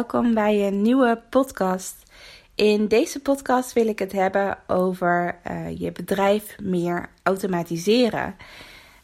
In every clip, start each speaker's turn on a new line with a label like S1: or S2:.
S1: welkom bij een nieuwe podcast. In deze podcast wil ik het hebben over eh, je bedrijf meer automatiseren.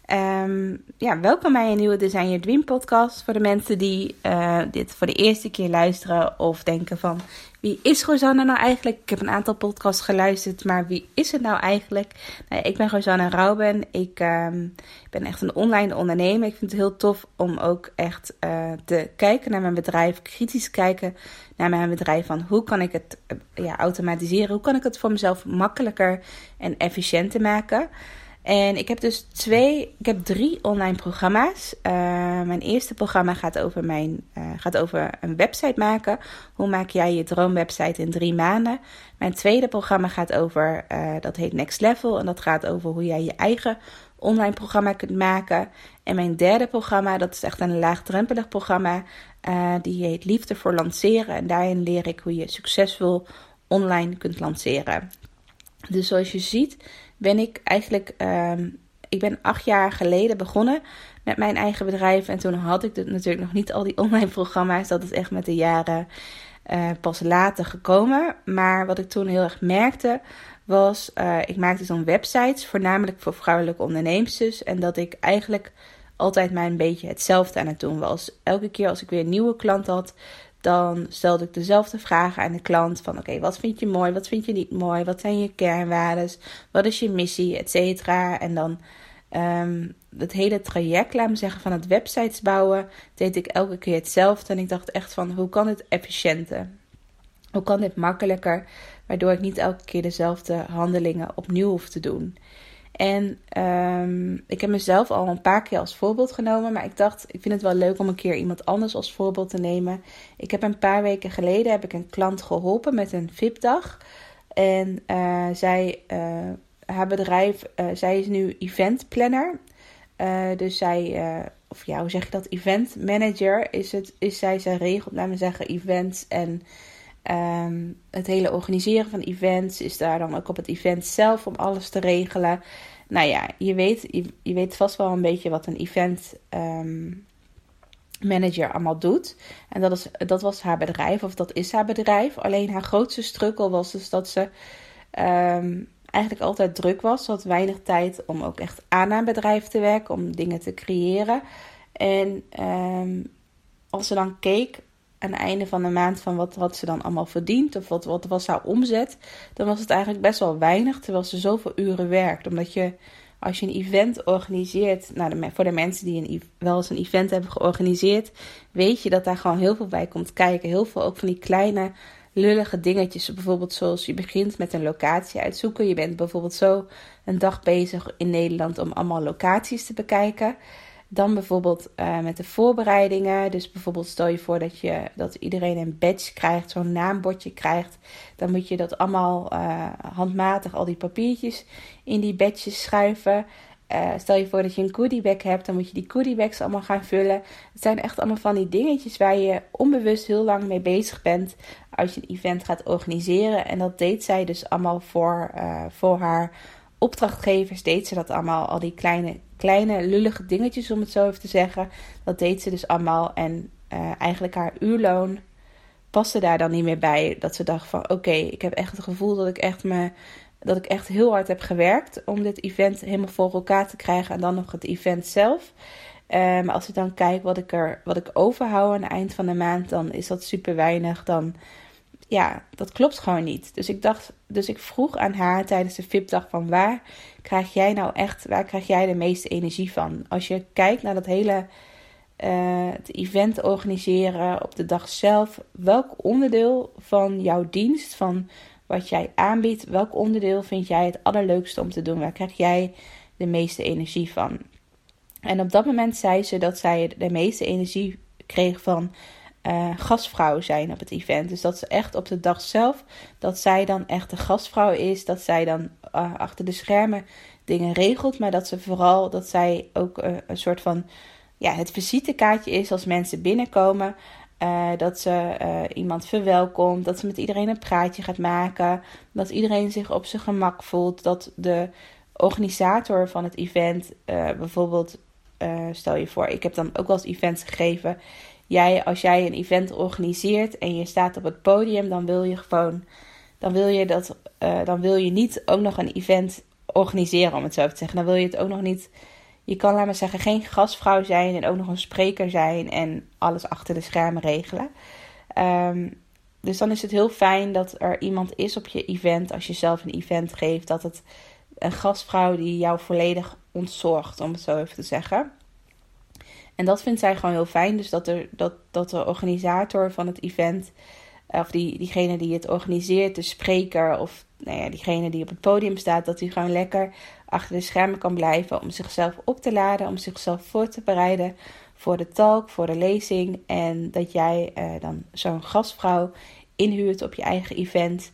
S1: Ehm, ja, welkom bij een nieuwe Design Your Dream podcast. Voor de mensen die eh, dit voor de eerste keer luisteren of denken van... Wie is Rosanne nou eigenlijk? Ik heb een aantal podcasts geluisterd, maar wie is het nou eigenlijk? Nou, ik ben Rosanne Rauben. Ik ehm, ben echt een online ondernemer. Ik vind het heel tof om ook echt uh, te kijken naar mijn bedrijf. Kritisch kijken naar mijn bedrijf. Van hoe kan ik het uh, ja, automatiseren? Hoe kan ik het voor mezelf makkelijker en efficiënter maken? En ik heb dus twee, ik heb drie online programma's. Uh, mijn eerste programma gaat over, mijn, uh, gaat over een website maken. Hoe maak jij je droomwebsite in drie maanden? Mijn tweede programma gaat over, uh, dat heet Next Level. En dat gaat over hoe jij je eigen online programma kunt maken. En mijn derde programma, dat is echt een laagdrempelig programma. die heet Liefde voor Lanceren. En daarin leer ik hoe je succesvol online kunt lanceren. Dus zoals je ziet ben ik eigenlijk, um, ik ben acht jaar geleden begonnen met mijn eigen bedrijf. En toen had ik natuurlijk nog niet al die online programma's. Dat is echt met de jaren uh, pas later gekomen. Maar wat ik toen heel erg merkte was, uh, ik maakte zo'n websites, voornamelijk voor vrouwelijke ondernemers. Dus, en dat ik eigenlijk altijd maar een beetje hetzelfde aan het doen was. Elke keer als ik weer een nieuwe klant had, dan stelde ik dezelfde vragen aan de klant van oké, wat vind je mooi, wat vind je niet mooi, wat zijn je kernwaarden, wat is je missie, et cetera. En dan um, het hele traject, laat me zeggen, van het websites bouwen, deed ik elke keer hetzelfde. En ik dacht echt van hoe kan het efficiënter? Hoe kan dit makkelijker, waardoor ik niet elke keer dezelfde handelingen opnieuw hoef te doen? En um, ik heb mezelf al een paar keer als voorbeeld genomen. Maar ik dacht, ik vind het wel leuk om een keer iemand anders als voorbeeld te nemen. Ik heb een paar weken geleden heb ik een klant geholpen met een VIP-dag. En uh, zij, uh, haar bedrijf, uh, zij is nu event planner. dus zij, of ja, hoe zeg je dat? Event manager is, het, is zij. Zij regelt, laten zeggen, events en Um, het hele organiseren van events is daar dan ook op het event zelf om alles te regelen. Nou ja, je weet, je, weet vast wel een beetje wat een event um, manager allemaal doet. En dat, is, dat was haar bedrijf, of dat is haar bedrijf. Alleen haar grootste struggle was dus dat ze um, eigenlijk altijd druk was. Ze had weinig tijd om ook echt aan haar bedrijf te werken, om dingen te creëren. En als ze dan keek aan het einde van de maand van wat had ze dan allemaal verdiend of wat, wat was haar omzet, dan was het eigenlijk best wel weinig terwijl ze zoveel uren werkt. Omdat je als je een event organiseert, nou voor de mensen die een, wel eens een event hebben georganiseerd, weet je dat daar gewoon heel veel bij komt kijken. Heel veel ook van die kleine lullige dingetjes. Bijvoorbeeld zoals je begint met een locatie uitzoeken. Je bent bijvoorbeeld zo een dag bezig in Nederland om allemaal locaties te bekijken. Dan bijvoorbeeld uh, met de voorbereidingen. Dus bijvoorbeeld stel je voor dat, je, dat iedereen een badge krijgt, zo'n naambordje krijgt. Dan moet je dat allemaal uh, handmatig, al die papiertjes in die badges schuiven. Uh, stel je voor dat je een goodiebag hebt, dan moet je die goodiebags allemaal gaan vullen. Het zijn echt allemaal van die dingetjes waar je onbewust heel lang mee bezig bent als je een event gaat organiseren. En dat deed zij dus allemaal voor, voor haar opdrachtgevers, deed ze dat allemaal, al die kleine kleine lullige dingetjes, om het zo even te zeggen. Dat deed ze dus allemaal. En uh, eigenlijk haar uurloon paste daar dan niet meer bij. Dat ze dacht van oké, ik heb echt het gevoel dat ik echt me. Dat ik echt heel hard heb gewerkt om dit event helemaal voor elkaar te krijgen. En dan nog het event zelf. Uh, maar als ik dan kijk wat ik, er, wat ik overhoud aan het eind van de maand, dan is dat super weinig. Dan ja, dat klopt gewoon niet. Dus ik dacht, dus ik vroeg aan haar tijdens de VIP-dag van waar krijg jij nou echt, waar krijg jij de meeste energie van? Als je kijkt naar dat hele uh, het event organiseren op de dag zelf, welk onderdeel van jouw dienst, van wat jij aanbiedt, welk onderdeel vind jij het allerleukste om te doen? Waar krijg jij de meeste energie van? En op dat moment zei ze dat zij de meeste energie kreeg van uh, gastvrouw zijn op het event. Dus dat ze echt op de dag zelf, dat zij dan echt de gastvrouw is. Dat zij dan uh, achter de schermen dingen regelt. Maar dat ze vooral, dat zij ook uh, een soort van, ja, het visitekaartje is als mensen binnenkomen. dat ze iemand verwelkomt. Dat ze met iedereen een praatje gaat maken. Dat iedereen zich op zijn gemak voelt. Dat de organisator van het event bijvoorbeeld... stel je voor, ik heb dan ook wel eens events gegeven jij, als jij een event organiseert en je staat op het podium, dan wil je gewoon, dan wil je dat, uh, dan wil je niet ook nog een event organiseren, om het zo te zeggen. Dan wil je het ook nog niet, je kan, laat zeggen, geen gastvrouw zijn en ook nog een spreker zijn en alles achter de schermen regelen. Um, dus dan is het heel fijn dat er iemand is op je event, als je zelf een event geeft, dat het een gastvrouw die jou volledig ontzorgt, om het zo even te zeggen. En dat vindt zij gewoon heel fijn. Dus dat, er, dat, dat de organisator van het event, of die, diegene die het organiseert, de spreker of nou ja, diegene die op het podium staat, dat hij gewoon lekker achter de schermen kan blijven om zichzelf op te laden, om zichzelf voor te bereiden voor de talk, voor de lezing. En dat jij uh, dan zo'n gastvrouw inhuurt op je eigen event.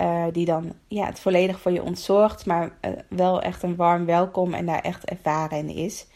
S1: Uh, die dan ja, het volledig voor je ontzorgt, maar wel echt een warm welkom en daar echt ervaren in is.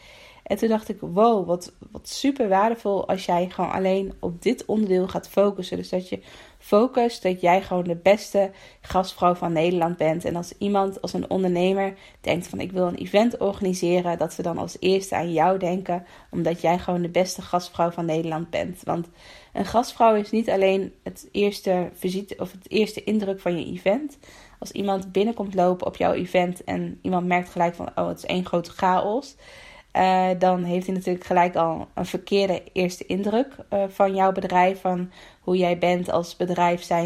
S1: En toen dacht ik, wow, wat, wat super waardevol als jij gewoon alleen op dit onderdeel gaat focussen. Dus dat je focust dat jij gewoon de beste gastvrouw van Nederland bent. En als iemand, als een ondernemer denkt van ik wil een event organiseren, dat ze dan als eerste aan jou denken, omdat jij gewoon de beste gastvrouw van Nederland bent. Want een gastvrouw is niet alleen het eerste visite of het eerste indruk van je event. Als iemand binnenkomt lopen op jouw event en iemand merkt gelijk van oh, het is één grote chaos uh, dan heeft hij natuurlijk gelijk al een verkeerde eerste indruk uh, van jouw bedrijf. Van hoe jij bent als bedrijf zijnde